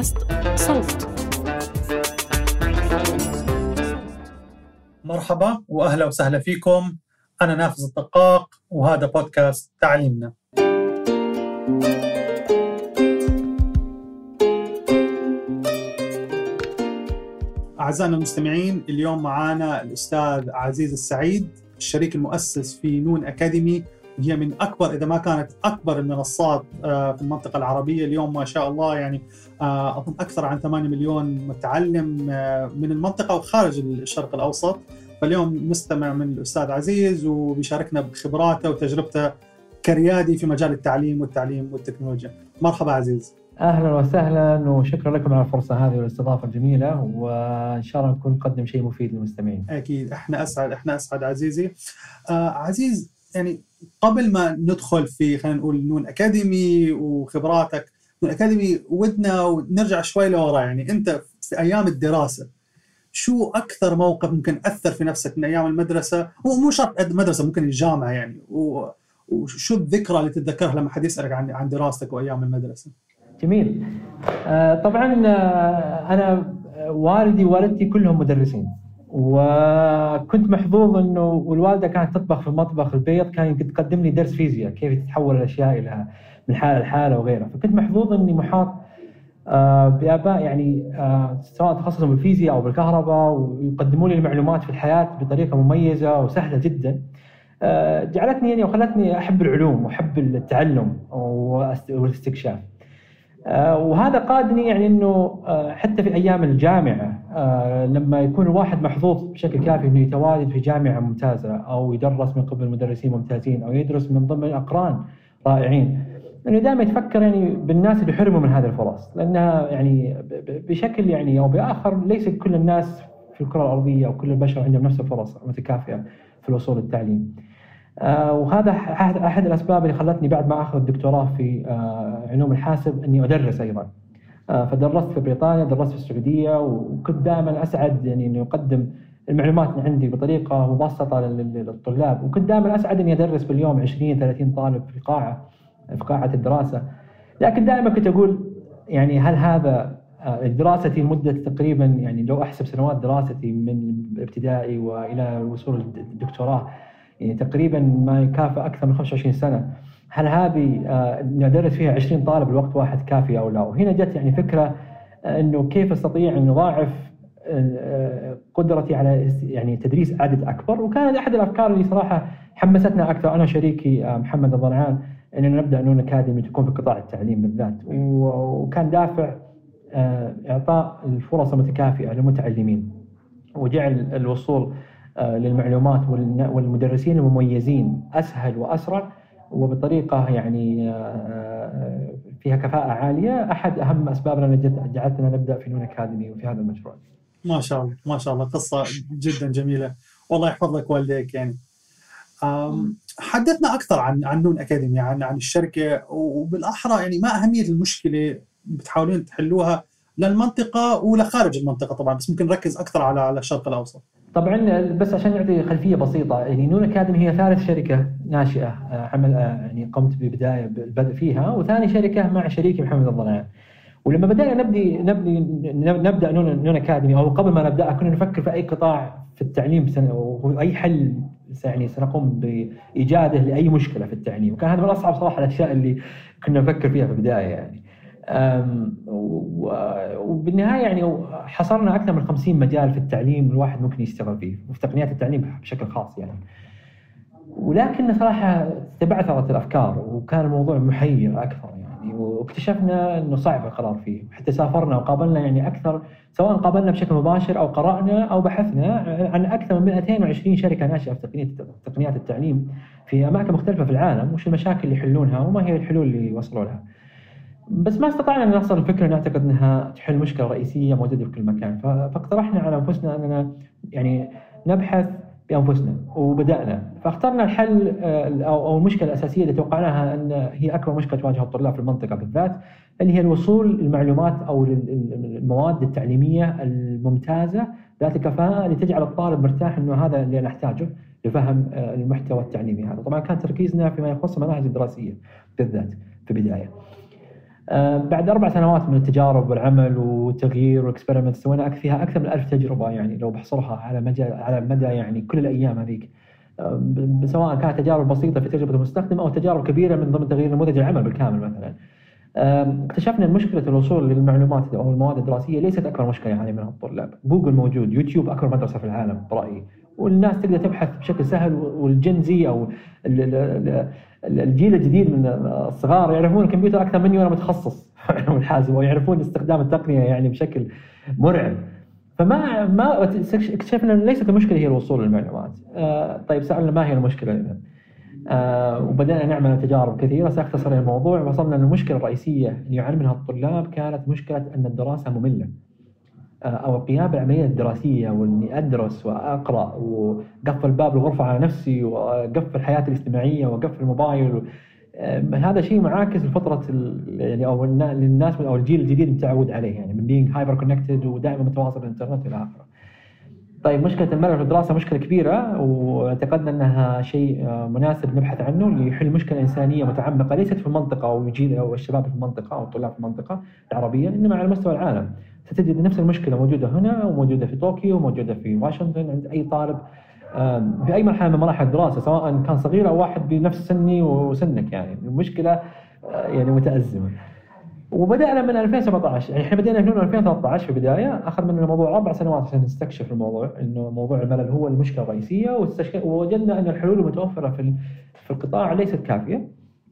بودكاست صوت. مرحبا وأهلا وسهلا فيكم. أنا نافذ الدقاق وهذا بودكاست تعليمنا. أعزائنا المستمعين اليوم معنا الأستاذ عزيز السعيد الشريك المؤسس في نون أكاديمي هي من أكبر إذا ما كانت أكبر المنصات آه، في المنطقة العربية اليوم ما شاء الله يعني آه، أظن أكثر عن 8 مليون متعلم آه، من المنطقة وخارج الشرق الأوسط فاليوم نستمع من الأستاذ عزيز وبيشاركنا بخبراته وتجربته كريادي في مجال التعليم والتعليم والتكنولوجيا مرحبا عزيز أهلا وسهلا وشكرا لكم على الفرصة هذه والاستضافة الجميلة وإن شاء الله نكون نقدم شيء مفيد للمستمعين. أكيد إحنا أسعد إحنا أسعد عزيزي. آه عزيز يعني قبل ما ندخل في خلينا نقول نون أكاديمي وخبراتك نون أكاديمي ودنا نرجع شوي لورا يعني أنت في أيام الدراسة شو أكثر موقف ممكن أثر في نفسك من أيام المدرسة ومو شرط المدرسة ممكن الجامعة يعني وشو الذكرى اللي تتذكرها لما حد يسألك عن عن دراستك وأيام المدرسة؟ جميل. آه طبعا آه أنا والدي ووالدتي كلهم مدرسين وكنت محظوظ إنه والوالدة كانت تطبخ في مطبخ البيت كانت تقدم لي درس فيزياء كيف تتحول الأشياء إلى من حاله لحاله وغيرها. فكنت محظوظ إني محاط آه بأباء يعني آه سواء تخصصوا بالفيزياء أو بالكهرباء ويقدموا لي المعلومات في الحياة بطريقة مميزة وسهلة جدا. آه جعلتني يعني وخلتني أحب العلوم وأحب التعلم والاستكشاف. وهذا قادني يعني إنه آه، حتى في أيام الجامعة آه، لما يكون الواحد محظوظ بشكل كافي إنه يتواجد في جامعة ممتازة أو يدرس من قبل مدرسين ممتازين أو يدرس من ضمن أقران رائعين إنه دائما يتفكر يعني بالناس اللي حرموا من هذه الفرص لأنها يعني بشكل يعني أو بآخر ليس كل الناس في الكرة الأرضية أو كل البشر عندهم نفس الفرص متكافئه في الوصول للتعليم. آه، وهذا احد الأسباب اللي خلتني بعد ما أخذ الدكتوراه في آه، علوم الحاسب إني أدرس أيضا. آه، فدرست في بريطانيا، درست في السعودية وكنت دائما أسعد يعني إني أقدم المعلومات اللي عندي بطريقة مبسطة للطلاب، وكنت دائما أسعد إني أدرس باليوم 20 30 طالب في قاعة في قاعة الدراسة. لكن دائما كنت أقول يعني هل هذا دراستي لمده تقريبا يعني لو أحسب سنوات دراستي من ابتدائي وإلى الوصول للدكتوراه يعني تقريبا ما يكافئ أكثر من 25 سنة. هل هذه آه، ندرس فيها 20 طالب الوقت واحد كافي أو لا؟ وهنا جت يعني فكرة آه، إنه كيف استطيع أن اضاعف آه، قدرتي على يعني تدريس عدد أكبر. وكانت أحد الأفكار اللي صراحة حمستنا أكثر أنا وشريكي محمد الضرعان إننا نبدأ نون اكاديمي تكون في قطاع التعليم بالذات. وكان دافع إعطاء الفرص المتكافئة للمتعلمين. وجعل الوصول للمعلومات والمدرسين المميزين أسهل وأسرع وبطريقة يعني آه، آه، فيها كفاءة عالية أحد أهم أسبابنا اللي جعلتنا نبدأ في نون أكاديمي وفي هذا المشروع. ما شاء الله ما شاء الله قصة جدا جميلة والله يحفظ لك والديك يعني. حدثنا أكثر عن عن نون أكاديمي عن عن الشركة وبالأحرى يعني ما أهمية المشكلة بتحاولون تحلوها للمنطقة ولخارج المنطقة طبعا بس ممكن نركز أكثر على على الشرق الأوسط. طبعا بس عشان نعطي خلفية بسيطة يعني نون أكاديمي هي ثالث شركة ناشئة آه، عمل آه، يعني قمت ببداية بالبدء فيها وثاني شركة مع شريكي محمد الضنايا ولما بدأنا نبدي نبني نبدأ نون نون أكاديمي أو قبل ما نبدأها كنا نفكر في أي قطاع في التعليم واي حل يعني سنقوم بإيجاده لأي مشكلة في التعليم. وكان هذا من أصعب صراحة الأشياء اللي كنا نفكر فيها في البداية يعني. وبالنهاية يعني حصرنا أكثر من 50 مجال في التعليم الواحد ممكن يشتغل فيه وفي تقنيات التعليم بشكل خاص يعني. ولكن صراحة تبعثرت الأفكار وكان الموضوع محير أكثر يعني واكتشفنا إنه صعب القرار فيه، حتى سافرنا وقابلنا يعني أكثر سواء قابلنا بشكل مباشر أو قرأنا أو بحثنا عن أكثر من 220 شركة ناشئة في تقنيات التعليم في أماكن مختلفة في العالم، وش المشاكل اللي يحلونها وما هي الحلول اللي وصلوا لها. بس ما استطعنا أن نصل الفكرة نعتقد أنها تحل مشكلة رئيسية موجودة في كل مكان. فاقترحنا على أنفسنا أننا يعني نبحث بأنفسنا وبدأنا. فاخترنا الحل آه، أو المشكلة الأساسية اللي توقعناها أن هي أكبر مشكلة تواجه الطلاب في المنطقة بالذات اللي هي الوصول للمعلومات أو المواد التعليمية الممتازة ذات الكفاءه اللي تجعل الطالب مرتاح إنه هذا اللي نحتاجه لفهم آه، المحتوى التعليمي هذا. طبعا كان تركيزنا فيما يخص المناهج الدراسية بالذات في البداية. بعد أربع سنوات من التجارب والعمل والتغيير والاكسبيرمنت سوينا فيها أكثر من ألف تجربة يعني لو بحصرها على مدى على مدى يعني كل الأيام هذيك. آه، سواء كانت تجارب بسيطة في تجربة المستخدم أو تجارب كبيرة من ضمن تغيير نموذج العمل بالكامل مثلا. اكتشفنا إن مشكلة الوصول للمعلومات أو المواد الدراسية ليست أكبر مشكلة يعاني منها الطلاب، جوجل موجود، يوتيوب أكبر مدرسة في العالم برأيي، والناس تقدر تبحث بشكل سهل والجنزي أو الجيل الجديد من الصغار يعرفون الكمبيوتر أكثر مني وأنا متخصص علوم الحاسب ويعرفون استخدام التقنية يعني بشكل مرعب فما ما اكتشفنا إن ليست المشكلة هي الوصول للمعلومات. آه طيب سألنا ما هي المشكلة اذا؟ آه وبدأنا نعمل تجارب كثيرة سأختصر الموضوع وصلنا للمشكلة الرئيسية اللي يعاني منها الطلاب كانت مشكلة أن الدراسة مملة. آه، أو القيام بالعملية الدراسية وإني أدرس وأقرأ وقفل الباب الغرفة على نفسي وقفل حياتي الاجتماعية وقفل الموبايل آه، هذا شيء معاكس لفترة يعني أو للناس أو الجيل الجديد متعود عليه يعني من being hyper connected ودائما متواصل بالإنترنت إلى آخره. طيب مشكلة الملل في الدراسة مشكلة كبيرة واعتقدنا إنها شيء آه، مناسب نبحث عنه ليحل مشكلة إنسانية متعمقة ليست في المنطقة أو الجيل أو الشباب في المنطقة أو الطلاب في المنطقة العربية إنما على مستوى العالم. ستجد نفس المشكلة موجودة هنا وموجودة في طوكيو وموجودة في واشنطن عند أي طالب في أي مرحلة من مراحل الدراسة سواء كان صغير أو واحد بنفس سني وسنك يعني المشكلة آه، يعني متأزمة. وبدأنا من 2017 يعني إحنا بدينا من 2013 في البداية أخذ منا الموضوع أربع سنوات عشان نستكشف الموضوع إنه موضوع الملل هو المشكلة الرئيسية ووجدنا أن الحلول المتوفرة في في القطاع ليست كافية.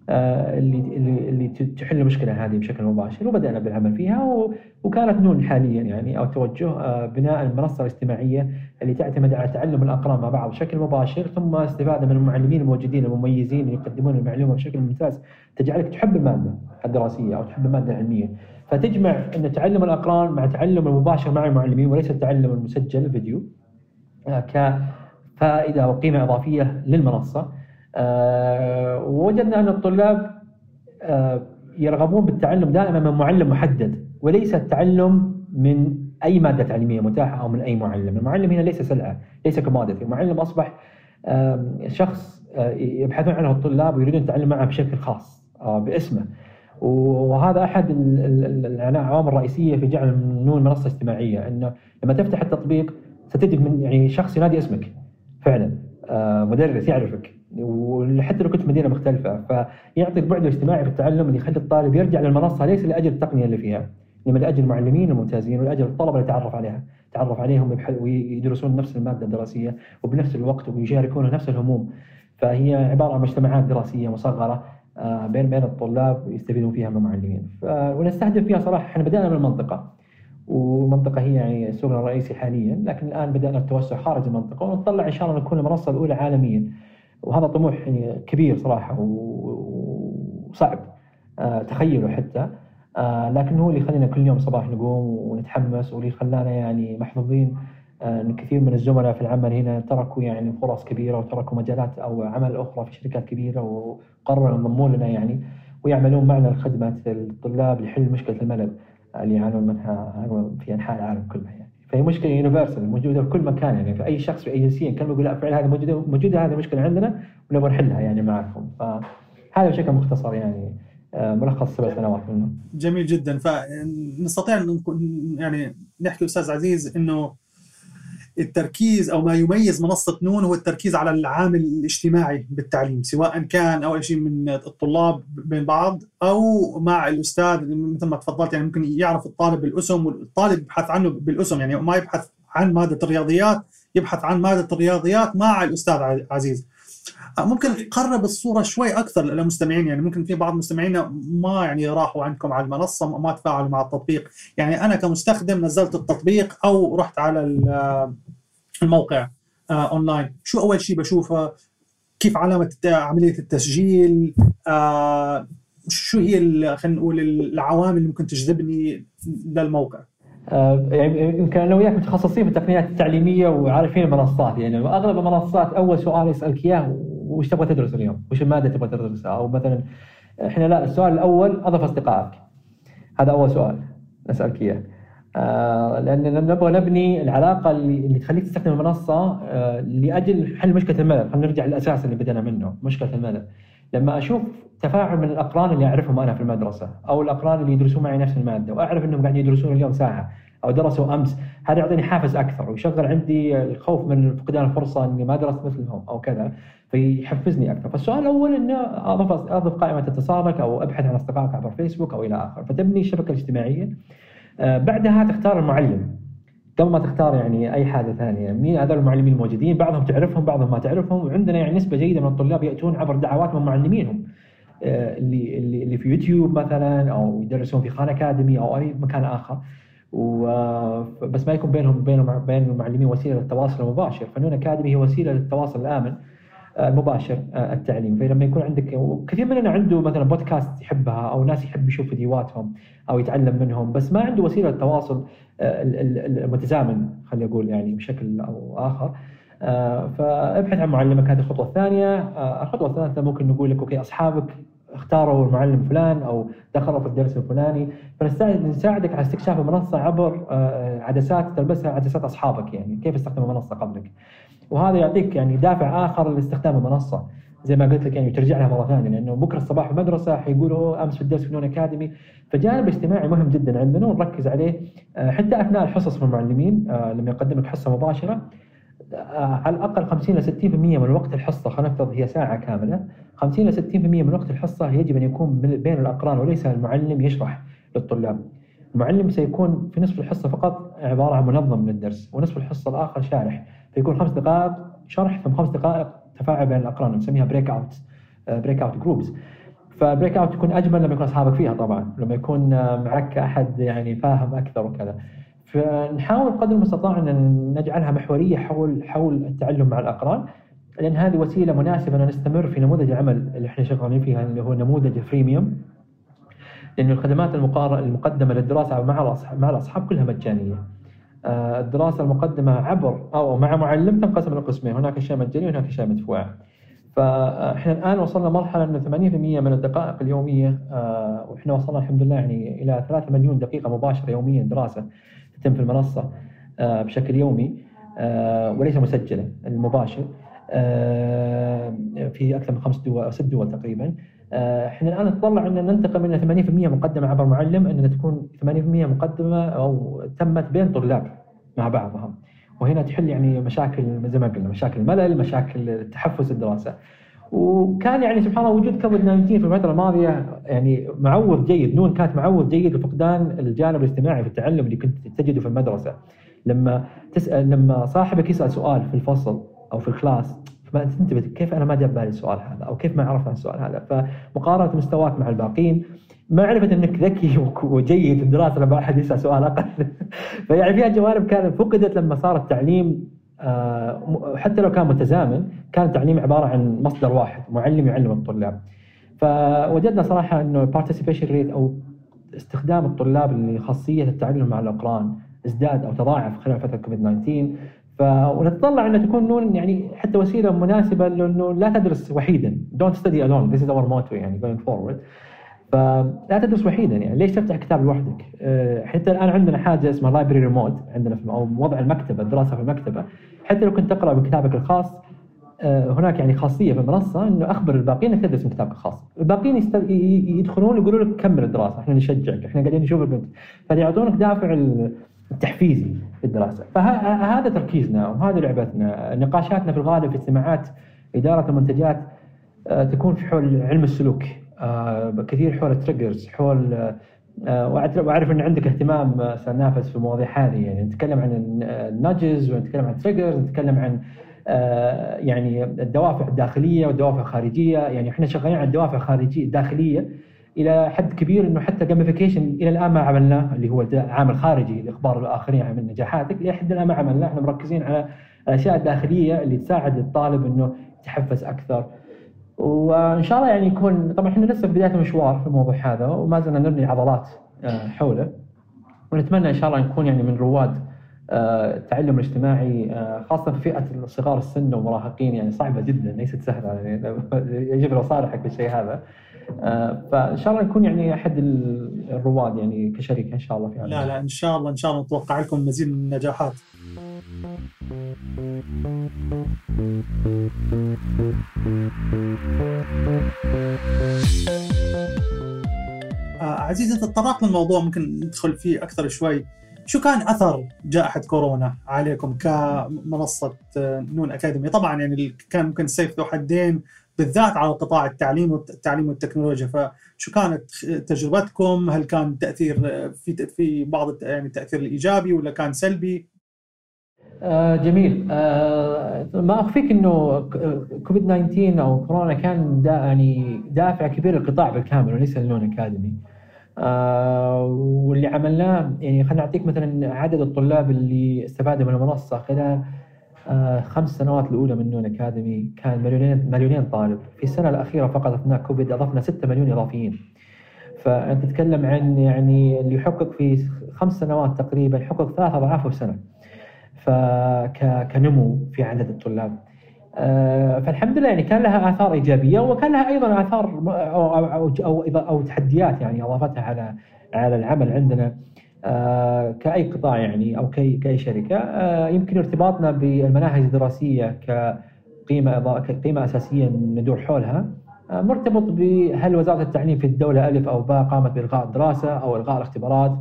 اللي اللي اللي تحل المشكلة هذه بشكل مباشر وبدأنا بالعمل فيها وكانت نون حاليا يعني أو توجه آه، بناء المنصة الاجتماعية اللي تعتمد على تعلم الأقران مع بعض بشكل مباشر ثم استفادة من المعلمين الموجودين المميزين اللي يقدمون المعلومة بشكل ممتاز تجعلك تحب المادة الدراسية أو تحب المادة العلمية. فتجمع أن تعلم الأقران مع تعلم المباشر مع المعلمين وليس التعلم المسجل فيديو آه، كفائدة وقيمة إضافية للمنصة. آه، ووجدنا أن الطلاب آه، يرغبون بالتعلم دائما من معلم محدد وليس التعلم من أي مادة تعليمية متاحة أو من أي معلم، المعلم هنا ليس سلعة، ليس كوموديتي، المعلم أصبح شخص آه، يبحثون عنه الطلاب ويريدون التعلم معه بشكل خاص باسمه. وهذا أحد العوامل الرئيسية في جعل نون منصة اجتماعية انه لما تفتح التطبيق ستجد من يعني شخص ينادي اسمك فعلا مدرس يعرفك. وحتى لو كنت مدينة مختلفة فيعطي البعد الاجتماعي في التعلم اللي يخلي الطالب يرجع للمنصة ليس لأجل التقنية اللي فيها إنما لأجل المعلمين الممتازين ولأجل الطلبة اللي تعرف عليها تعرف عليهم ويدرسون نفس المادة الدراسية وبنفس الوقت ويشاركون نفس الهموم. فهي عبارة عن مجتمعات دراسية مصغرة آه، بين بين الطلاب يستفيدون فيها من المعلمين. ونستهدف فيها صراحة إحنا بدأنا من المنطقة والمنطقة هي يعني سوقنا الرئيسي حاليا لكن الآن بدأنا التوسع خارج المنطقة ونطلع إن شاء الله نكون المنصة الأولى عالميا. وهذا طموح يعني كبير صراحة وصعب آه، تخيله حتى آه، لكن هو اللي يخلينا كل يوم صباح نقوم ونتحمس واللي خلانا يعني محظوظين آه، إن كثير من الزملاء في العمل هنا تركوا يعني فرص كبيرة وتركوا مجالات أو عمل أخرى في شركات كبيرة وقرروا ينضمون لنا يعني ويعملون معنا الخدمه الطلاب لحل مشكلة الملل اللي يعانون منها في أنحاء العالم كلها يعني. فهي مشكلة يونيفرسال موجودة في كل مكان يعني في أي شخص في أي جنسية كان يقول لا فعلا هذه موجودة موجودة هذه المشكلة عندنا ونبغى نحلها يعني معكم فهذا بشكل مختصر يعني آه، ملخص سبع سنوات منه. جميل جدا فنستطيع يعني نحكي أستاذ عزيز إنه التركيز أو ما يميز منصة نون هو التركيز على العامل الاجتماعي بالتعليم سواء كان أول شيء من الطلاب بين بعض أو مع الأستاذ مثل ما تفضلت يعني ممكن يعرف الطالب بالاسم والطالب يبحث عنه بالاسم يعني ما يبحث عن مادة الرياضيات يبحث عن مادة الرياضيات مع الأستاذ عزيز. ممكن تقرب الصورة شوي أكثر للمستمعين. يعني ممكن في بعض مستمعينا ما يعني راحوا عندكم على المنصة ما تفاعلوا مع التطبيق. يعني أنا كمستخدم نزلت التطبيق أو رحت على الموقع أونلاين. شو أول شيء بشوفه؟ كيف علامة عملية التسجيل؟ آه شو هي خلينا نقول العوامل اللي ممكن تجذبني للموقع؟ آه، يعني يمكن أنا وياك متخصصين في التقنيات التعليمية وعارفين المنصات. يعني أغلب المنصات أول سؤال يسألك إياه وش تبغى تدرس اليوم؟ وش المادة تبغى تدرسها؟ أو مثلا إحنا لا السؤال الأول أضف أصدقائك هذا أول سؤال نسألك إياه آه لأن نبغى نبني العلاقة اللي, اللي تخليك تستخدم المنصة آه لأجل حل مشكلة الملل، خلينا نرجع للأساس اللي بدأنا منه، مشكلة الملل. لما أشوف تفاعل من الأقران اللي أعرفهم أنا في المدرسة أو الأقران اللي يدرسون معي نفس المادة وأعرف إنهم قاعدين يدرسون اليوم ساعة أو درسوا أمس هذا يعطيني حافز أكثر ويشغل عندي الخوف من فقدان الفرصة إني ما درست مثلهم أو كذا فيحفزني أكثر، فالسؤال الأول إنه أضف أضف قائمة اتصالك أو أبحث عن أصدقائك عبر فيسبوك أو إلى اخره، فتبني الشبكه الاجتماعيه. آه، بعدها تختار المعلم قبل ما تختار يعني أي حاجة ثانية، مين هذول المعلمين الموجودين؟ بعضهم تعرفهم بعضهم ما تعرفهم، وعندنا يعني نسبة جيدة من الطلاب يأتون عبر دعوات من معلمينهم. آه، اللي اللي اللي في يوتيوب مثلا أو يدرسون في خان أكاديمي أو أي مكان آخر. بس ما يكون بينهم بين بين المعلمين وسيلة للتواصل المباشر، فنون أكاديمي هي وسيلة للتواصل الآمن المباشر آه، التعليم. فلما يكون عندك وكثير مننا عنده مثلا بودكاست يحبها أو ناس يحب يشوف فيديوهاتهم أو يتعلم منهم بس ما عنده وسيلة تواصل آه، المتزامن خلينا نقول يعني بشكل أو آخر. آه، فابحث عن معلمك. هذه الخطوة الثانية. الخطوة الثالثة ممكن نقول لك أوكي أصحابك اختاروا المعلم فلان أو دخلوا في الدرس الفلاني فنساعدك على استكشاف المنصة عبر عدسات تلبسها عدسات أصحابك يعني كيف استخدم المنصة قبلك؟ وهذا يعطيك يعني دافع آخر لاستخدام المنصة زي ما قلت لك يعني ترجع لها مرة ثانية لأنه بكرة الصباح في المدرسة حيقولوا أمس في الدرس في نون أكاديمي فجانب اجتماعي مهم جدا عندنا ونركز عليه آه، حتى أثناء الحصص من المعلمين آه، لما يقدم لك حصة مباشرة آه، على الأقل 50 ل 60% من وقت الحصة. خلينا نفترض هي ساعة كاملة. 50 ل 60% من وقت الحصة يجب أن يكون بين الأقران وليس المعلم يشرح للطلاب. المعلم سيكون في نصف الحصة فقط عبارة عن منظم للدرس ونصف الحصة الآخر شارح. فيكون خمس دقائق شرح ثم خمس دقائق تفاعل بين الأقران نسميها breakout breakout groups فال breakout تكون أجمل لما يكون أصحابك فيها طبعا لما يكون معك أحد يعني فاهم أكثر وكذا. فنحاول قدر المستطاع أن نجعلها محورية حول حول التعلم مع الأقران لأن هذه وسيلة مناسبة أن نستمر في نموذج العمل اللي إحنا شغالين فيها اللي هو نموذج فريميوم لأن الخدمات المقدمة للدراسة مع مع الأصحاب كلها مجانية. آه، الدراسة المقدمة عبر أو مع معلم تنقسم إلى قسمين، هناك أشياء مجانية وهناك أشياء مدفوعة. فإحنا الآن وصلنا مرحلة انه 80% من الدقائق اليومية آه، وإحنا وصلنا الحمد لله يعني إلى 3 مليون دقيقة مباشرة يوميا دراسة تتم في المنصة آه، بشكل يومي وليس مسجله المباشر في أكثر من خمس دول أو ست دول تقريبا. آه، إحنا الآن نتطلع ان ننتقل من 80% مقدمة عبر معلم ان تكون 80% مقدمة أو تمت بين طلاب مع بعضهم. وهنا تحل يعني مشاكل زي ما قلنا مشاكل الملل مشاكل تحفز الدراسة. وكان يعني سبحان الله وجود كوفيد 19 في الفترة الماضية يعني معوض جيد. نون كانت معوض جيد لفقدان الجانب الاجتماعي في التعلم اللي كنت تجده في المدرسة. لما تسأل لما صاحبك يسأل سؤال في الفصل أو في ال class فما تنتبه كيف أنا ما جاب بالي السؤال هذا أو كيف ما عرفت عن السؤال هذا؟ فمقارنة مستواك مع الباقيين معرفه إنك ذكي وجيد في الدراسة لما أحد يسأل سؤال أقل. فيعني فيها جوانب كانت فقدت لما صار التعليم حتى لو كان متزامن كان التعليم عبارة عن مصدر واحد معلم يعلم الطلاب. فوجدنا صراحة إنه ال participation rate أو استخدام الطلاب لخاصيه التعلم مع الاقران ازداد أو تضاعف خلال فترة كوفيد 19 ف ونتطلع ان تكون نون يعني حتى وسيلة مناسبة لأنه لا تدرس وحيدا. don't study alone this is our motto يعني going forward فلا تدرس وحيدا يعني. ليش تفتح كتاب لوحدك؟ أه حتى الآن عندنا حاجة اسمها library remote عندنا في وضع المكتبة الدراسة في المكتبة. حتى لو كنت تقرأ من كتابك الخاص أه هناك يعني خاصية في المنصة إنه أخبر الباقيين إنك تدرس من كتابك الخاص، الباقيين. يدخلون يقولوا لك كمل الدراسة إحنا نشجعك إحنا قاعدين نشوفك فيعطونك دافع التحفيزي في الدراسة. فهذا تركيزنا وهذه لعبتنا. نقاشاتنا في الغالب في اجتماعات إدارة المنتجات آه، تكون في حول علم السلوك. آه، كثير حول ال triggers حول آه، وأعرف إن عندك اهتمام سنافس في المواضيع هذه. يعني نتكلم عن ال nudges ونتكلم عن ال triggers نتكلم عن يعني الدوافع الداخلية والدوافع الخارجية. يعني إحنا شغالين على الدوافع الخارجية الداخلية إلى حد كبير إنه حتى جيميفيكيشن إلى الآن ما عملناه اللي هو عامل خارجي لإخبار الآخرين عن نجاحاتك. لحد الآن ما عملناه. إحنا مركزين على الأشياء الداخلية اللي تساعد الطالب إنه يتحفز أكثر. وإن شاء الله يعني يكون طبعا إحنا لسه في بداية المشوار في الموضوع هذا وما زلنا نبني عضلات آه، حوله. ونتمنى إن شاء الله نكون يعني من رواد التعلم الاجتماعي آه، خاصة فئة صغار السن والمراهقين يعني صعبة جدا ليست سهلة يعني يجب ان اصارحك بالشيء هذا. آه، فإن شاء الله نكون يعني أحد الرواد يعني كشركه إن شاء الله في لا لا إن شاء الله إن شاء الله نتوقع لكم مزيد من النجاحات. آه، عزيز انت تطرقت للموضوع ممكن ندخل فيه أكثر شوي. شو كان أثر جائحة كورونا عليكم كمنصة نون اكاديمي طبعا يعني كان ممكن سيف ذو حدين بالذات على قطاع التعليم والتعليم والتكنولوجيا. فشو كانت تجربتكم؟ هل كان تأثير في في بعض يعني التأثير الإيجابي ولا كان سلبي؟ آه جميل. آه ما أخفيك إنه كوفيد 19 أو كورونا كان دا يعني دافع كبير للقطاع بالكامل وليس للون أكاديمي. واللي عملناه يعني خلينا نعطيك مثلا عدد الطلاب اللي استفادوا من المنصة خلال آه خمس سنوات الأولى من نون أكاديمي كان مليونين مليونين طالب. في السنة الأخيرة فقط أثناء كوفيد أضفنا 6 مليون إضافيين. فأنت تتكلم عن يعني اللي يحقق في خمس سنوات تقريبا حقق ثلاث اضعافه في سنه فكنمو في عدد الطلاب. آه، فالحمد لله يعني كان لها آثار إيجابية وكان لها أيضا آثار أو أو أو, أو تحديات يعني أضافتها على على العمل عندنا. آه، كأي قطاع يعني أو كاي كأي شركة. آه، يمكن ارتباطنا بالمناهج الدراسية كقيمة كقيمة أساسية ندور حولها. مرتبط بهل وزارة التعليم في الدولة ألف أو باء قامت بإلغاء الدراسة أو إلغاء الاختبارات.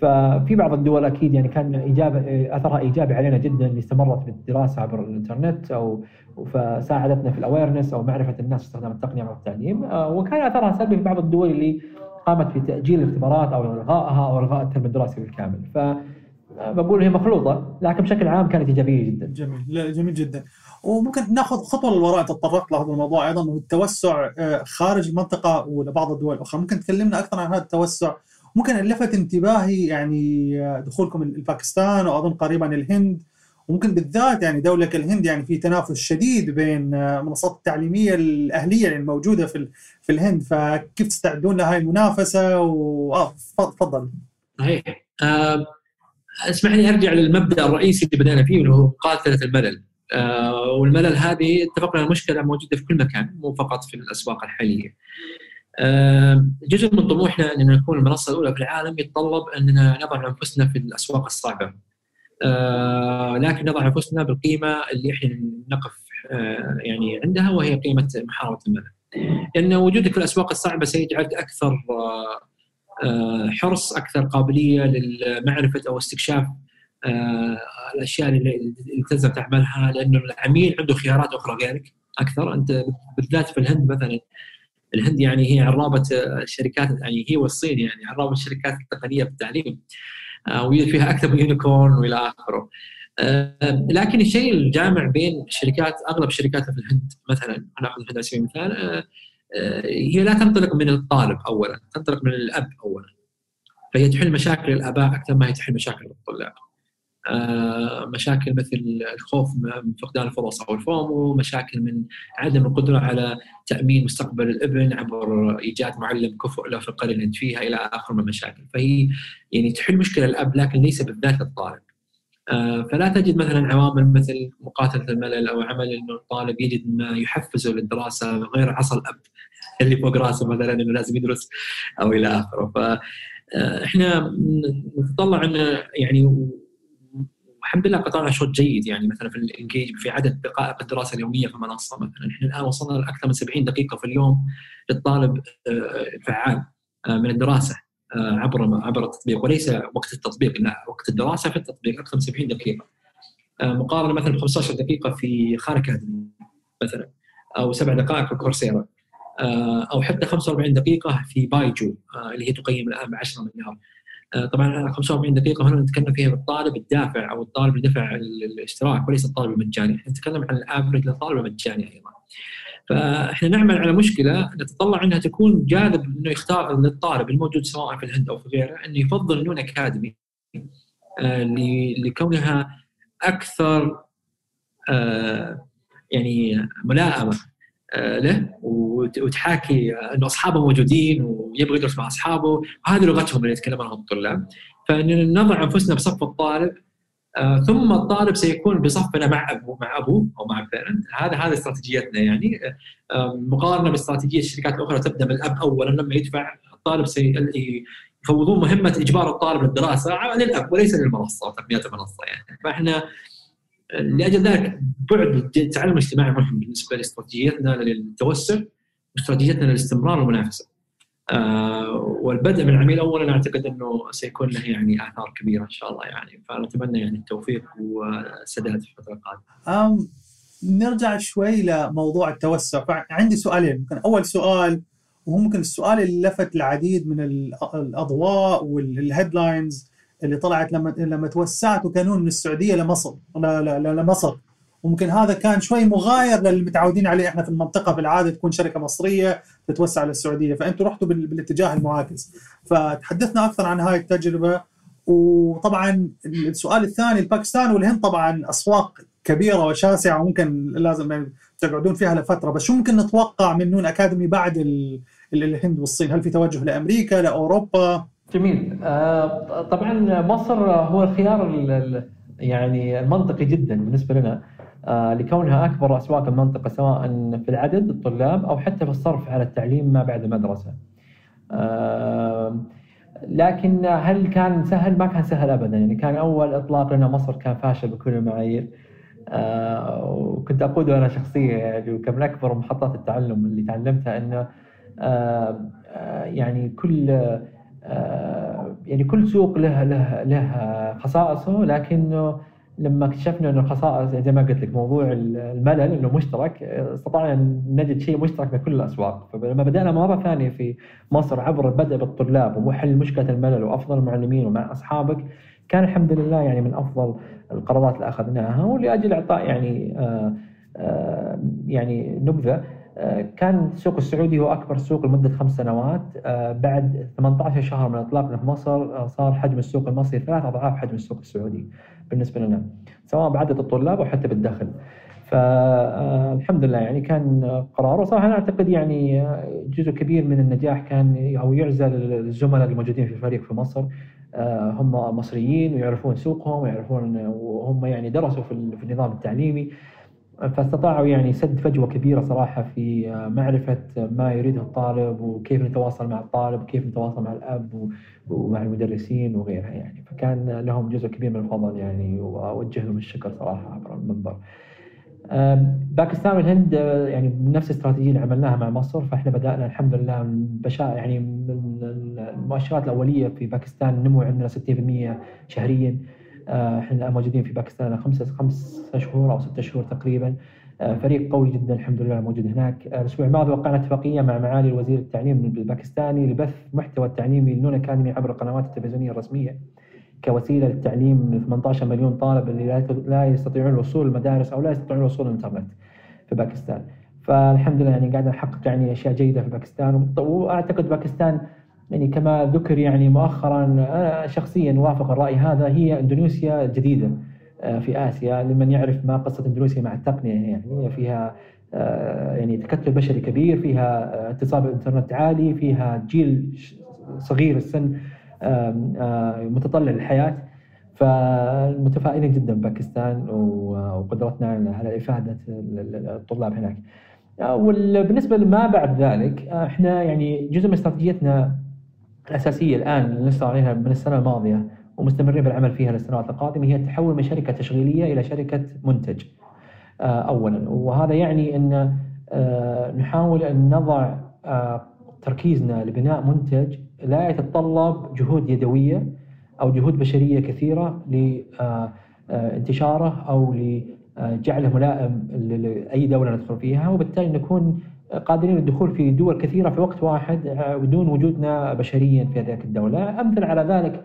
ففي بعض الدول أكيد يعني كان إيجاب أثرها إيجابي علينا جدا اللي استمرت بالدراسه عبر الإنترنت أو فساعدتنا في الأويرنس أو معرفة الناس استخدام التقنية عبر التعليم آه، وكان أثرها سلبي في بعض الدول اللي قامت بتأجيل الاختبارات أو إلغائها أو إلغاء الترم الدراسي بالكامل ف آه، بقول هي مخلوطة لكن بشكل عام كانت إيجابية جدا. جميل لا جميل جدا. وممكن ناخذ خطوة للوراء تطرقت لهذا الموضوع أيضا هو التوسع آه، خارج المنطقة ولبعض الدول الأخرى، ممكن تكلمنا أكثر عن هذا التوسع ممكن لفت انتباهي يعني دخولكم الباكستان وأظن قريبا الهند. وممكن بالذات يعني دولة كالهند يعني في تنافس شديد بين المنصات التعليمية الأهلية الموجودة في في الهند. فكيف تستعدون لهذه المنافسة؟ و تفضل صحيح. آه اسمح لي أرجع للمبدأ الرئيسي اللي بدأنا فيه اللي هو مقاتله الملل. آه والملل هذه اتفقنا المشكلة موجودة في كل مكان مو فقط في الأسواق الحالية. جزء من طموحنا ان نكون المنصة الأولى في العالم يتطلب أننا نضع أنفسنا في الأسواق الصعبة. لكن نضع أنفسنا بالقيمة اللي إحنا نقف يعني عندها وهي قيمة محاربه الملل. لأن وجودك في الأسواق الصعبة سيجعلك أكثر حرص أكثر قابلية لمعرفه أو استكشاف الأشياء اللي تلزم تعملها لأنه العميل عنده خيارات أخرى غيرك أكثر أنت بالذات في الهند مثلا الهند يعني هي عرابة الشركات يعني هي والصين يعني عرابة الشركات التقنيه في التعليم آه، ويوجد فيها أكثر من يونيكورن وإلى آخره. آه، لكن الشيء الجامع بين الشركات أغلب الشركات في الهند مثلا ناخذ الهند على سبيل المثال هي لا تنطلق من الطالب اولا، تنطلق من الأب اولا. فهي تحل مشاكل الآباء أكثر ما هي تحل مشاكل الطلاب. آه، مشاكل مثل الخوف من فقدان الفرص أو الفومو، مشاكل من عدم القدرة على تأمين مستقبل الابن عبر إيجاد معلم كفؤ له في القرية اللي أنت فيها إلى اخره من المشاكل، فهي يعني تحل مشكلة الأب لكن ليس بالذات للطالب. آه، فلا تجد مثلا عوامل مثل مقاتلة الملل أو عمل إنه الطالب يجد ما يحفزه للدراسة غير عصا الأب اللي فوق راسه مثلا إنه لازم يدرس أو إلى آخره فاحنا آه، نتطلع إنه يعني الحمد لله قطعنا شوط جيد يعني مثلا في الإنجيج في عدد دقائق الدراسة اليومية في المنصه مثلا. إحنا الآن وصلنا لأكثر من 70 دقيقة في اليوم للطالب آه، فعال آه، من الدراسة آه، عبر عبر التطبيق. وليس وقت التطبيق لا وقت الدراسة في التطبيق أكثر من 70 دقيقة. مقارنة مثلا ب 15 دقيقة في خان اكاديمي مثلا أو سبع دقائق في كورسيرا. أو حتى 45 دقيقة في بايجو اللي هي تقيم الآن ب 10 مليار. طبعا 45 دقيقة هنا نتكلم فيها بالطالب الدافع أو الطالب اللي دفع الاشتراك وليس الطالب المجاني، إحنا نتكلم عن الافرج للطالب المجاني أيضا. فإحنا نعمل على مشكلة نتطلع إنها تكون جاذب إنه يختار للطالب الموجود سواء في الهند أو في غيره إنه يفضل نون أكاديمي آه، لكونها أكثر آه، يعني ملائمة له وتحاكي إنه أصحابه موجودين ويبغى يدرس مع أصحابه. وهذه لغتهم اللي يتكلم عنها الطلاب. فان نضع أنفسنا بصف الطالب. آه ثم الطالب سيكون بصفنا مع ابوه مع أبوه أو مع البيرنت هذا هذا استراتيجيتنا يعني. آه مقارنة باستراتيجية الشركات الأخرى تبدأ من الاب اولا. لما يدفع الطالب سي يفوضون مهمة إجبار الطالب للدراسة للأب وليس للمنصة وتقنيات المنصة يعني. فإحنا لأجل ذلك بعد التعلم الاجتماعي مهم بالنسبة لاستراتيجيتنا للتوسع واستراتيجيتنا للاستمرار والمنافسة. آه والبدء من العميل اولا أعتقد أنه سيكون له يعني آثار كبيرة إن شاء الله يعني فنتمنى يعني التوفيق والسداد في الفترة القادمة. نرجع شوي لموضوع التوسع فعندي سؤالين ممكن أول سؤال وهو ممكن السؤال اللي لفت العديد من الأضواء والهيدلاينز اللي طلعت لما لما توسعتوا كانون من السعودية لمصر لمصر. وممكن هذا كان شوي مغاير للي متعودين عليه إحنا في المنطقة في العادة تكون شركة مصرية تتوسع للسعودية. فانتم رحتوا بالاتجاه المعاكس. فتحدثنا أكثر عن هاي التجربة. وطبعا السؤال الثاني الباكستان والهند طبعا أسواق كبيرة وشاسعة وممكن لازم تقعدون فيها لفترة. بس شو ممكن نتوقع من نون أكاديمي بعد الهند والصين؟ هل في توجه لأمريكا لأوروبا؟ جميل آه طبعا مصر هو الخيار يعني المنطقي جدا بالنسبة لنا آه لكونها أكبر أسواق المنطقة سواء في العدد الطلاب أو حتى في الصرف على التعليم ما بعد المدرسة. آه لكن هل كان سهل؟ ما كان سهل ابدا يعني كان أول إطلاق لنا مصر كان فاشل بكل المعايير. وكنت أقوده أنا شخصيا يعني وكان أكبر محطات التعلم اللي تعلمتها إنه يعني كل يعني كل سوق له له له خصائصه لكنه لما اكتشفنا إنه الخصائص زي ما قلت لك موضوع الملل إنه مشترك استطعنا نجد شيء مشترك بين كل الأسواق. فلما بدأنا مرة ثانية في مصر عبر البدء بالطلاب وحل مشكلة الملل وأفضل المعلمين ومع أصحابك كان الحمد لله يعني من أفضل القرارات اللي أخذناها ولأجل إعطاء يعني آآ آآ يعني نبذة كان السوق السعودي هو أكبر سوق لمدة خمس سنوات. بعد 18 شهر من اطلاقنا في مصر صار حجم السوق المصري ثلاث أضعاف حجم السوق السعودي بالنسبة لنا سواء بعدد الطلاب أو حتى بالدخل. فالحمد لله يعني كان قرار وصراحة أنا أعتقد يعني جزء كبير من النجاح كان أو يعزى للزملاء الموجودين في الفريق في مصر. هم مصريين ويعرفون سوقهم ويعرفون وهم يعني درسوا في النظام التعليمي. فاستطاعوا يعني سد فجوة كبيرة صراحة في معرفة ما يريده الطالب وكيف نتواصل مع الطالب وكيف نتواصل مع الأب ومع المدرسين وغيرها يعني فكان لهم جزء كبير من الفضل يعني وأوجه لهم الشكر صراحة عبر المنبر. باكستان والهند يعني نفس الاستراتيجيه اللي عملناها مع مصر فإحنا بدأنا الحمد لله بشا يعني من المؤشرات الأولية في باكستان نمو عندنا 60% شهريا إحنا موجودين في باكستان خمسة خمس شهور أو ستة شهور تقريبا. فريق قوي جدا الحمد لله موجود هناك. الأسبوع الماضي وقعنا اتفاقية مع معالي وزير التعليم الباكستاني لبث محتوى التعليمي للنون أكاديمي عبر القنوات التلفزيونية الرسمية. كوسيلة للتعليم ل 18 مليون طالب اللي لا يستطيعون الوصول للمدارس أو لا يستطيعون الوصول للإنترنت في باكستان. فالحمد لله يعني قاعد نحقق يعني أشياء جيدة في باكستان. وأعتقد باكستان يعني كما ذكر يعني مؤخرا أنا شخصيا وافق الرأي هذا هي إندونيسيا الجديده في آسيا لمن يعرف ما قصة إندونيسيا مع التقنية يعني فيها يعني تكتل بشري كبير فيها اتصال بالإنترنت عالي فيها جيل صغير السن متطلع للحياة فمتفائلين جدا باكستان وقدرتنا على إفادة الطلاب هناك. وبالنسبه لما بعد ذلك إحنا يعني جزء من استراتيجيتنا الأساسية الآن اللي نشتغل عليها من السنة الماضية ومستمرين بالعمل فيها للسنوات القادمة هي التحول من شركة تشغيلية إلى شركة منتج اولا. وهذا يعني أن نحاول أن نضع تركيزنا لبناء منتج لا يتطلب جهود يدوية أو جهود بشرية كثيرة لانتشاره أو لجعله ملائم لأي دولة ندخل فيها وبالتالي نكون قادرين للدخول في دول كثيرة في وقت واحد بدون وجودنا بشريا في ذلك الدولة، امثل على ذلك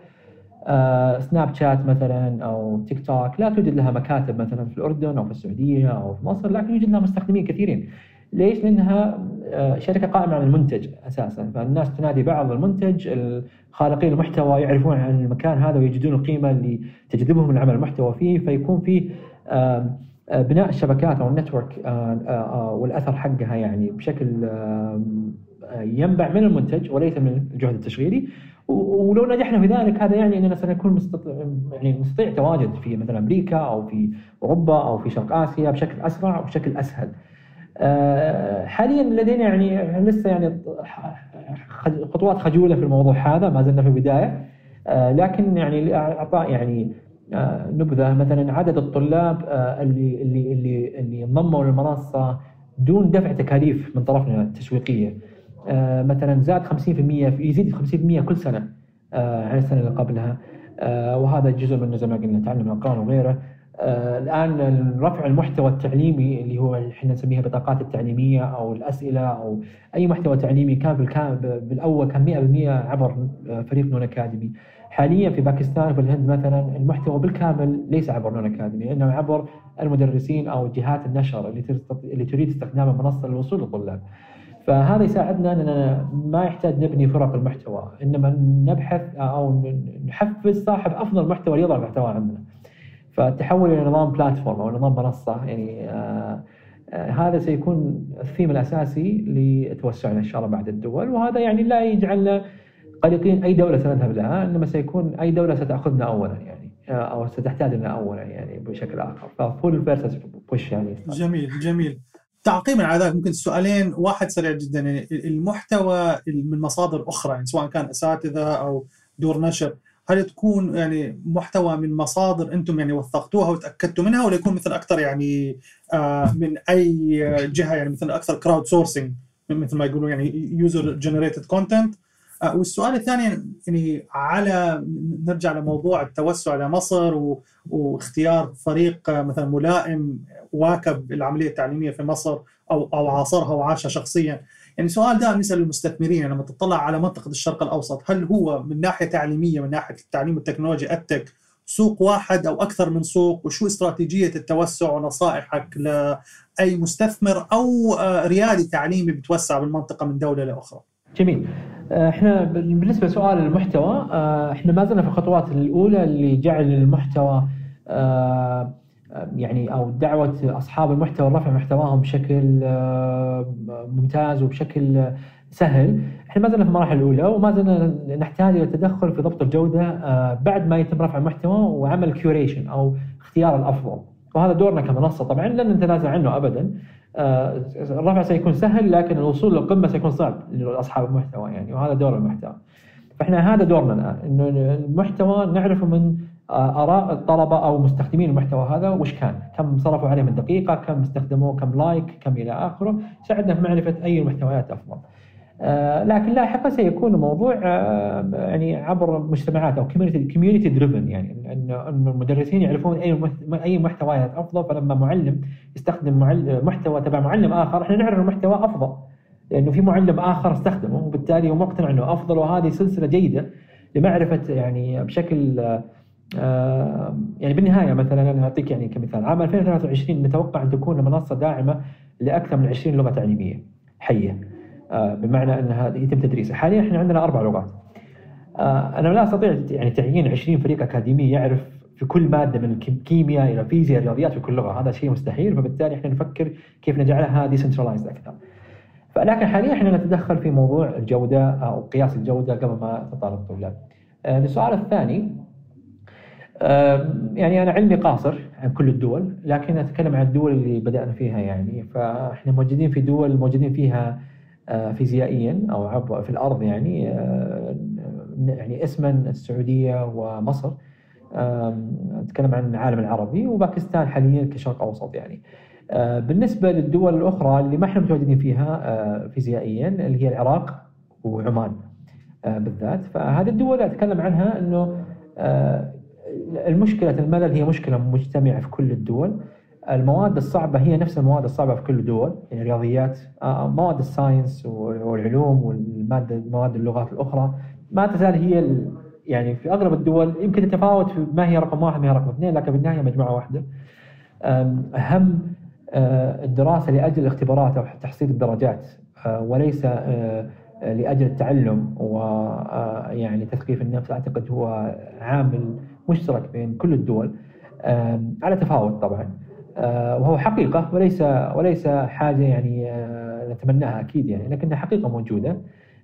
سناب شات مثلا أو تيك توك لا توجد لها مكاتب مثلا في الأردن أو في السعودية أو في مصر لكن يوجد لها مستخدمين كثيرين. ليش؟ لأنها شركة قائمة على المنتج أساسا، فالناس تنادي بعض المنتج، خالقين المحتوى يعرفون عن المكان هذا ويجدون القيمة اللي تجذبهم العمل المحتوى فيه فيكون في بناء الشبكات أو النتورك والأثر حقها يعني بشكل ينبع من المنتج وليس من الجهد التشغيلي ولو نجحنا في ذلك هذا يعني أننا سنكون مستطيع يعني نستطيع تواجد في مثلا أمريكا أو في أوروبا أو في شرق آسيا بشكل أسرع وبشكل أسهل. حاليا لدينا يعني لسه يعني خطوات خجولة في الموضوع هذا ما زلنا في البداية لكن يعني اعطاء يعني نبذة. مثلا عدد الطلاب اللي اللي اللي اللي انضموا للمنصة دون دفع تكاليف من طرفنا التسويقيه مثلا زاد 50% يزيد 50% كل سنة عن السنة اللي قبلها. وهذا جزء منه زي ما قلنا تعلم الارقام وغيره. آه الآن رفع المحتوى التعليمي اللي هو إحنا نسميها بطاقات التعليمية أو الأسئلة أو أي محتوى تعليمي كان بالأول كان 100% عبر آه، فريق نون أكاديمي. حاليا في باكستان وفي الهند مثلا المحتوى بالكامل ليس عبر نون اكاديمي إنما عبر المدرسين أو جهات النشر اللي اللي تريد استخدام المنصة للوصول للطلاب. فهذا يساعدنا إننا ما يحتاج نبني فرق المحتوى إنما نبحث أو نحفز صاحب أفضل محتوى ليضع محتوى عندنا. فالتحول إلى نظام platform أو نظام منصة يعني آه آه هذا سيكون الثيم الأساسي لتوسعنا إن شاء الله بعد الدول وهذا يعني لا يجعلنا قلقين أي دولة سنذهب لها إنما سيكون أي دولة ستأخذنا اولا يعني أو ستحتاجنا اولا يعني بشكل آخر. ف pull versus push يعني. جميل جميل. تعقيبا على ذلك ممكن سؤالين واحد سريع جدا. يعني المحتوى من مصادر أخرى يعني سواء كان أساتذة أو دور نشر هل تكون يعني محتوى من مصادر أنتم يعني وثقتوها وتأكدتوا منها ولا يكون مثل أكثر يعني آه من أي جهة يعني مثل أكثر crowd sourcing مثل ما يقولون يعني user generated content والسؤال الثاني يعني على نرجع لموضوع التوسع لمصر واختيار فريق مثلا ملائم واكب العملية التعليمية في مصر أو أو عاصرها وعاشها شخصيا. يعني سؤال دائما نسال المستثمرين لما تطلع على منطقة الشرق الأوسط هل هو من ناحية تعليمية من ناحية التعليم والتكنولوجيا التك سوق واحد أو أكثر من سوق؟ وشو استراتيجية التوسع ونصائحك لأي مستثمر أو آه، ريادي تعليمي بتوسع بالمنطقة من دولة لأخرى؟ جميل. آه، إحنا بالنسبة لسؤال المحتوى آه، إحنا ما زلنا في الخطوات الأولى اللي جعل المحتوى يعني أو دعوة أصحاب المحتوى لرفع محتواهم بشكل آه، ممتاز وبشكل سهل. إحنا ما زلنا في المراحل الأولى وما زلنا نحتاج إلى التدخل في ضبط الجودة آه، بعد ما يتم رفع المحتوى وعمل curation أو اختيار الأفضل. وهذا دورنا كمنصة طبعا لن نتنازل عنه ابدا. آه، الرفع سيكون سهل لكن الوصول للقمة سيكون صعب لأصحاب المحتوى يعني وهذا دور المحتوى فإحنا هذا دورنا الآن إنه المحتوى نعرفه من آراء الطلبة أو مستخدمين المحتوى هذا وش كان؟ كم صرفوا عليه من دقيقة؟ كم استخدموه؟ كم like؟ كم إلى آخره؟ ساعدنا في معرفة أي المحتويات أفضل. آه لكن لاحقا سيكون الموضوع آه يعني عبر مجتمعات أو community driven يعني انه المدرسين يعرفون أي أي محتويات أفضل فلما معلم يستخدم محتوى تبع معلم آخر إحنا نعرف المحتوى أفضل لأنه في معلم آخر استخدمه وبالتالي هو مقتنع إنه أفضل وهذه سلسلة جيدة لمعرفة يعني بشكل آه يعني بالنهاية مثلا أنا أعطيك يعني كمثال. عام 2023 نتوقع أن تكون المنصه داعمة لأكثر من 20 لغة تعليمية حية. بمعنى انها يتم تدريسها. حاليا إحنا عندنا أربع لغات. آه، أنا لا أستطيع يعني تعيين 20 فريق أكاديمي يعرف في كل مادة من الكيمياء إلى الفيزياء الرياضيات في كل لغة. هذا شيء مستحيل. فبالتالي إحنا نفكر كيف نجعلها ديسنترلايزد أكثر. فلكن حاليا إحنا نتدخل في موضوع الجودة أو قياس الجودة قبل ما تطالب الطلاب. السؤال آه، الثاني يعني أنا علمي قاصر عن كل الدول لكن أتكلم عن الدول اللي بدأنا فيها يعني. فإحنا موجودين في دول موجودين فيها آه، فيزيائيا أو في الأرض يعني آه، يعني اسما السعودية ومصر. أتكلم عن العالم العربي وباكستان حاليا كشرق أوسط يعني. آه، بالنسبة للدول الأخرى اللي ما إحنا متواجدين فيها فيزيائيا اللي هي العراق وعمان بالذات. فهذه الدول أتكلم عنها إنه المشكلة الملل هي مشكلة مجتمعة في كل الدول. المواد الصعبة هي نفس المواد الصعبة في كل الدول يعني الرياضيات آه، مواد الساينس والعلوم والمادة مواد اللغات الأخرى. ما تزال هي يعني في أغلب الدول يمكن تتفاوت في ما هي رقم واحد ما هي رقم اثنين لكن بالنهاية مجموعة واحدة. أهم آه، الدراسة لأجل الاختبارات أو تحصيل الدرجات آه، وليس لأجل التعلم ويعني تثقيف النفس. أعتقد هو عامل مشترك بين كل الدول. على تفاوت طبعا. آه، وهو حقيقة وليس وليس حاجة يعني آه، نتمناها أكيد يعني لكنها حقيقة موجودة.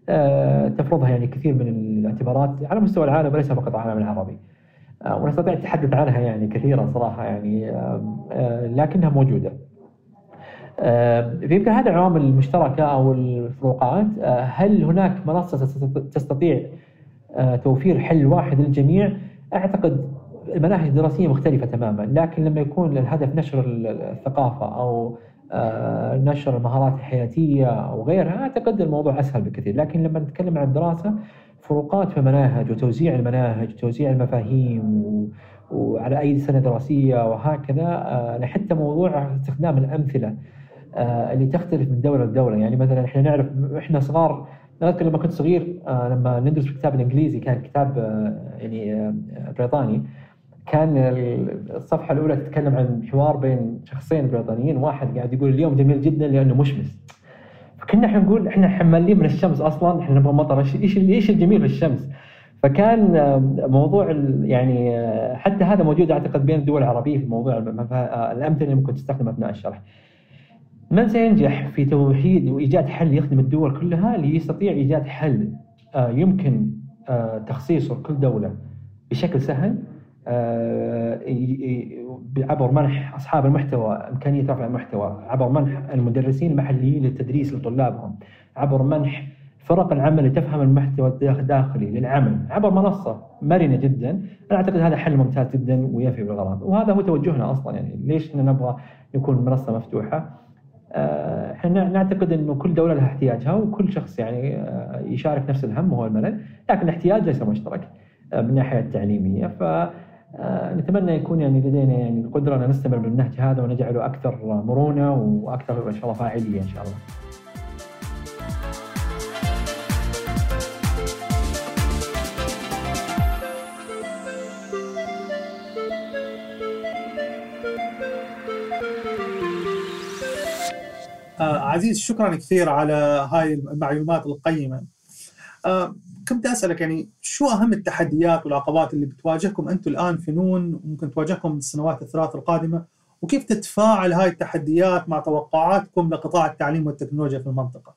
آه، تفرضها يعني كثير من الاعتبارات على مستوى العالم وليس فقط العالم العربي. ونستطيع التحدث عنها يعني كثيرا صراحة يعني لكنها موجودة. يمكن هذه العوامل المشتركة أو الفروقات هل هناك منصة تستطيع توفير حل واحد للجميع؟ أعتقد المناهج الدراسية مختلفة تماما لكن لما يكون الهدف نشر الثقافة أو آه، نشر المهارات الحياتيه أو غيرها أعتقد الموضوع أسهل بكثير. لكن لما نتكلم عن الدراسة فروقات في المناهج وتوزيع المناهج وتوزيع المفاهيم وعلى أي سنة دراسية وهكذا آه، حتى موضوع استخدام الأمثلة آه، اللي تختلف من دولة لدولة. يعني مثلا إحنا نعرف إحنا صغار أذكر لما كنت صغير لما ندرس الكتاب الإنجليزي كان كتاب يعني بريطاني كان الصفحة الأولى تتكلم عن حوار بين شخصين بريطانيين واحد قاعد يقول اليوم جميل جدا لأنه مشمس. فكنا إحنا نقول إحنا حمالين من الشمس أصلا إحنا نبغى مطر إيش إيش الجميل في الشمس؟ فكان موضوع يعني حتى هذا موجود أعتقد بين الدول العربية في موضوع الأمثلة اللي ممكن تستخدم أثناء الشرح. من سينجح في توحيد وإيجاد حل يخدم الدول كلها ليستطيع إيجاد حل آه، يمكن آه، تخصيصه لكل دولة بشكل سهل؟ آه، عبر منح أصحاب المحتوى إمكانية رفع المحتوى عبر منح المدرسين المحليين للتدريس لطلابهم عبر منح فرق العمل اللي تفهم المحتوى الداخلي للعمل عبر منصة مرنة جدا. أنا أعتقد هذا حل ممتاز جدا ويفي بالغرض وهذا هو توجهنا أصلا يعني ليش نبغى يكون منصة مفتوحة؟ آه، إحنا نعتقد إنه كل دولة لها احتياجها وكل شخص يعني آه، يشارك نفس الهم وهو الملل لكن الاحتياج ليس مشترك من الناحيه التعليمية. ف آه، نتمنى يكون يعني لدينا يعني القدرة أن نستمر بالنهج هذا ونجعله أكثر مرونة وأكثر إن شاء الله فاعلية إن شاء الله. آه عزيز شكرا كثير على هاي المعلومات القيمة. كنت أسألك يعني شو أهم التحديات والعقبات اللي بتواجهكم أنتم الآن في نون وممكن تواجهكم السنوات الثلاث القادمة؟ وكيف تتفاعل هاي التحديات مع توقعاتكم لقطاع التعليم والتكنولوجيا في المنطقة؟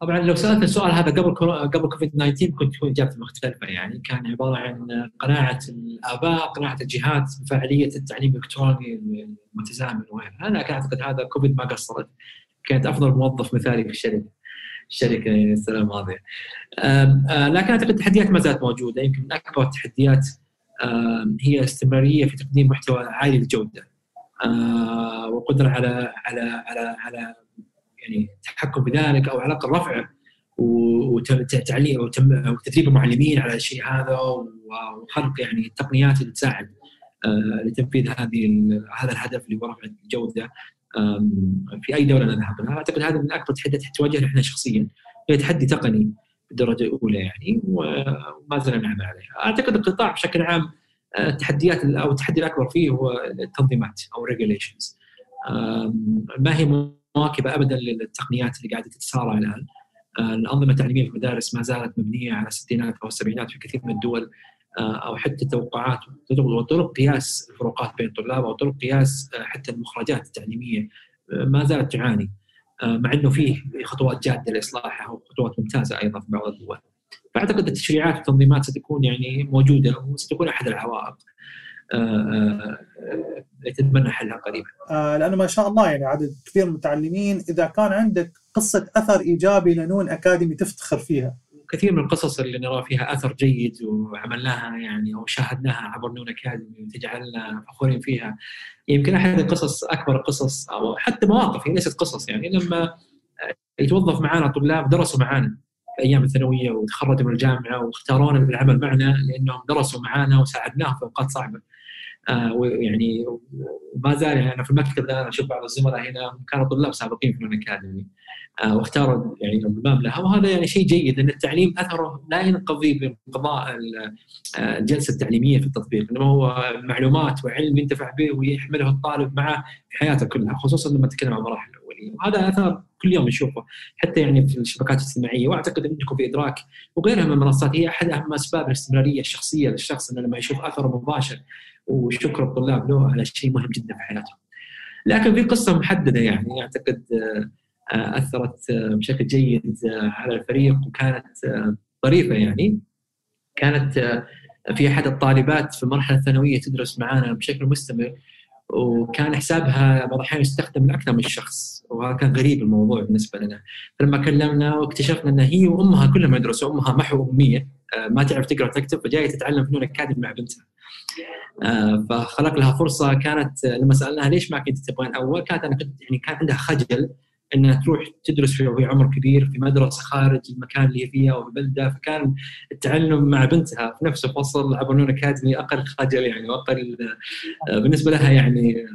طبعا لو سألت السؤال هذا قبل قبل كوفيد 19 كنت تكون اجابتي مختلفة يعني. كان عبارة عن قناعة الآباء قناعة الجهات بفاعليه التعليم الإلكتروني المتزامن وغيرها. أنا أعتقد هذا كوفيد ما قصرت كانت أفضل موظف مثالي في الشركة. الشركة السنة الماضية. لكن أعتقد التحديات ما زالت موجودة. يمكن من أكبر التحديات هي استمرارية في تقديم محتوى عالي الجوده والقدرة على على على على يعني التحكم بذلك أو على الأقل رفعه وتعليم وتدريب المعلمين على الشيء هذا وخلق يعني التقنيات اللي تساعد لتنفيذ هذه هذا الهدف اللي هو رفع الجودة. في أي دولة نذهب لها؟ أعتقد هذا من أكبر التحديات تواجهنا إحنا شخصيا. هي تحدي تقني بالدرجة الأولى يعني وما زلنا نعمل عليها. أعتقد القطاع بشكل عام آه، التحديات أو التحدي الأكبر فيه هو التنظيمات أو ريجوليشنز ما هي مواكبة ابدا للتقنيات اللي قاعدة تتسارع الآن؟ آه، الأنظمة التعليمية في المدارس ما زالت مبنية على الستينات أو السبعينات في كثير من الدول. أو حتى التوقعات وطرق قياس الفروقات بين الطلاب أو طرق قياس آه، حتى المخرجات التعليمية آه، ما زالت تعاني مع إنه فيه خطوات جادة لإصلاحها وخطوات ممتازة أيضا في بعض الدول. فأعتقد التشريعات والتنظيمات ستكون يعني موجودة وستكون أحد العوائق نتمنى حلها قريبا. لأنه ما شاء الله يعني عدد كثير من المتعلمين إذا كان عندك قصة أثر إيجابي لنون أكاديمي تفتخر فيها كثير من القصص اللي نرى فيها آثر جيد وعملناها يعني أو شاهدناها عبر نون أكاديمي وتجعلنا فخورين فيها يمكن أحد القصص أكبر القصص أو حتى مواقف هي ليست قصص يعني لما يتوظف معنا طلاب درسوا معنا في أيام الثانوية وتخرجوا من الجامعة واختارونا بالعمل معنا لأنهم درسوا معنا وساعدناهم في أوقات صعبة. آه ويعني وما زال يعني أنا في المكتب الآن أشوف بعض الزملاء هنا كانوا طلاب سابقين في نون اكاديمي آه، واختاروا يعني الانضمام لها وهذا يعني شيء جيد إن التعليم أثره لا ينقضي بانقضاء آه، الجلسة التعليمية في التطبيق إنما هو معلومات وعلم ينتفع به ويحمله الطالب معه في حياته كلها خصوصا لما نتكلم عن المراحل الأولية. وهذا أثر كل يوم نشوفه حتى يعني في الشبكات الاجتماعية. وأعتقد إنكم في إدراك وغيرها من المنصات هي أحد أهم أسباب الاستمرارية الشخصية للشخص انه لما يشوف أثره مباشر وشكر الطلاب له على شيء مهم جدا في حياته. لكن في قصة محددة يعني أعتقد آه أثرت بشكل جيد على الفريق وكانت ظريفة يعني. كانت في أحد الطالبات في المرحلة الثانوية تدرس معنا بشكل مستمر وكان حسابها بعض الأحيان يستخدم لأكثر من شخص وهذا كان غريب الموضوع بالنسبة لنا. فلما كلمنا واكتشفنا إن هي وأمها كلهم يدرسوا أمها محو أمية ما تعرف تقرأ وتكتب فجاية تتعلم فنون اكاديمي مع بنتها. فخلق لها فرصة. كانت لما سألناها ليش ما كنت تبغين أول كانت أنا كنت يعني كان عندها خجل إنها تروح تدرس في عمر كبير في مدرسة خارج المكان اللي هي فيها أو البلده فكان التعلم مع بنتها في نفس الفصل عبر نون أكاديمي أقل خجل يعني وأقل بالنسبة لها يعني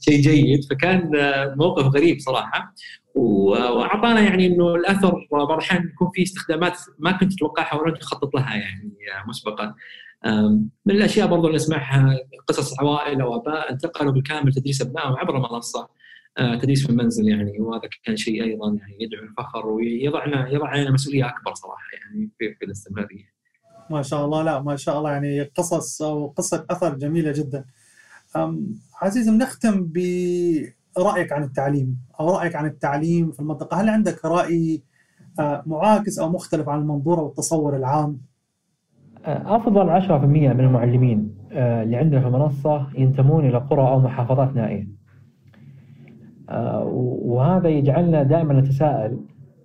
شيء جيد. فكان موقف غريب صراحة. وأعطانا يعني إنه الأثر بعض الأحيان يكون في استخدامات ما كنت تتوقعها ولا تخطط لها يعني مسبقا. من الأشياء برضو اللي نسمعها قصص عوائل أو آباء انتقلوا بالكامل تدريس أبنائهم عبر المنصة آه، تدريس في المنزل يعني وهذا كان شيء أيضا يعني يدعو الفخر ويضعنا يضع علينا مسؤولية أكبر صراحة يعني في, في الاستمرارية. ما شاء الله لا ما شاء الله يعني قصص أو قصة أثر جميلة جدا. عزيز بنختم برأيك عن التعليم أو رأيك عن التعليم في المنطقة، هل عندك رأي آه، معاكس أو مختلف عن المنظور أو التصور العام؟ آه، أفضل 10% من المعلمين اللي عندنا في المنصة ينتمون إلى قرى أو محافظات نائية. آه، وهذا يجعلنا دائما نتساءل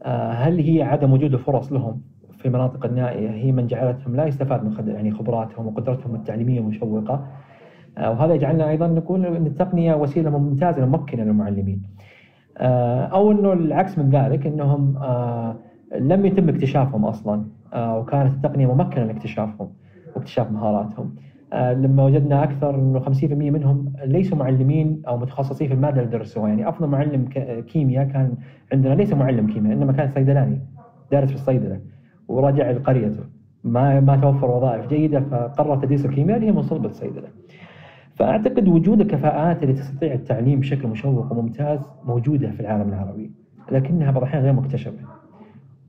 آه، هل هي عدم وجود فرص لهم في المناطق النائية؟ هي من جعلتهم لا يستفاد من يعني خبراتهم وقدرتهم التعليمية المشوقة. آه، وهذا يجعلنا أيضا نقول إن التقنية وسيلة ممتازة ممكنه للمعلمين أو إنه العكس من ذلك إنهم لم يتم اكتشافهم أصلا وكانت التقنية ممكنة لاكتشافهم واكتشاف مهاراتهم آه، لما وجدنا أكثر انه 50% منهم ليسوا معلمين أو متخصصين في المادة اللي درسوها يعني أفضل معلم كيمياء كان عندنا ليس معلم كيمياء إنما كان صيدلاني دارس في الصيدلة وراجع لقريته ما ما توفر وظائف جيدة فقرر تدريس الكيمياء اللي هي من صلب الصيدلة. فأعتقد وجود الكفاءات اللي تستطيع التعليم بشكل مشوق وممتاز موجودة في العالم العربي لكنها بعض الأحيان غير مكتشفة.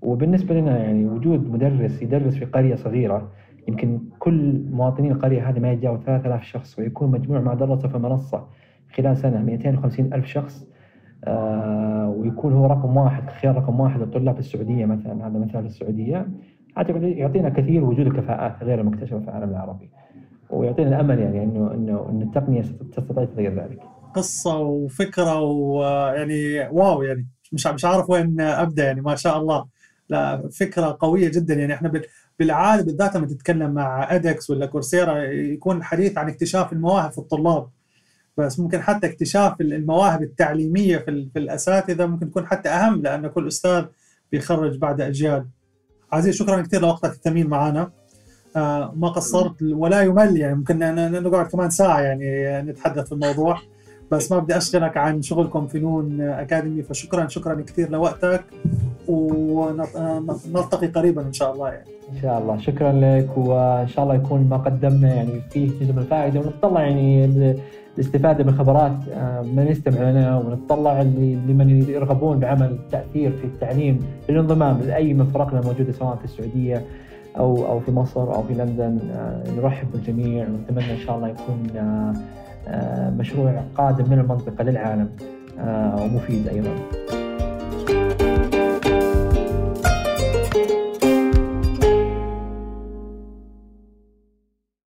وبالنسبة لنا يعني وجود مدرس يدرس في قرية صغيرة يمكن كل مواطنين القرية هذه ما يتجاوز 3000 شخص ويكون مجموع ما درسوا في المنصة خلال سنة 250 ألف شخص آه ويكون هو رقم واحد خيار رقم واحد للطلاب في السعودية مثلا هذا مثال السعودية أعتقد يعطينا كثير وجود الكفاءات غير المكتشفة في العالم العربي ويعطينا الأمل يعني إنه إنه إن التقنية تستطيع تغيير ذلك. قصة وفكرة ويعني واو يعني مش مش عارف وين أبدأ يعني ما شاء الله لا فكرة قوية جدا يعني إحنا بالعاده بالذات لما تتكلم مع ادكس ولا كورسيرا يكون الحديث عن اكتشاف المواهب في الطلاب بس ممكن حتى اكتشاف المواهب التعليمية في, في الأساتذة ممكن تكون حتى أهم لأن كل أستاذ بيخرج بعد أجيال. عزيز شكرا كثير لوقتك الثمين معنا. آه ما قصرت ولا يمل يعني ممكن نقعد كمان ساعة يعني نتحدث في الموضوع. بس ما بدي أشغلك عن شغلكم في نون أكاديمي فشكرا شكرا كثير لوقتك ونلتقي قريبا إن شاء الله يعني. إن شاء الله شكرا لك وإن شاء الله يكون ما قدمنا يعني فيه جزء من الفائدة ونتطلع يعني الاستفاده من خبرات آه، من يستمع لنا ونتطلع لمن يرغبون بعمل تاثير في التعليم بالانضمام لأي من فرقنا الموجوده سواء في السعودية أو أو في مصر أو في لندن آه، نرحب بالجميع ونتمنى إن شاء الله يكون آه، مشروع قادم من المنطقة للعالم ومفيد أيضا.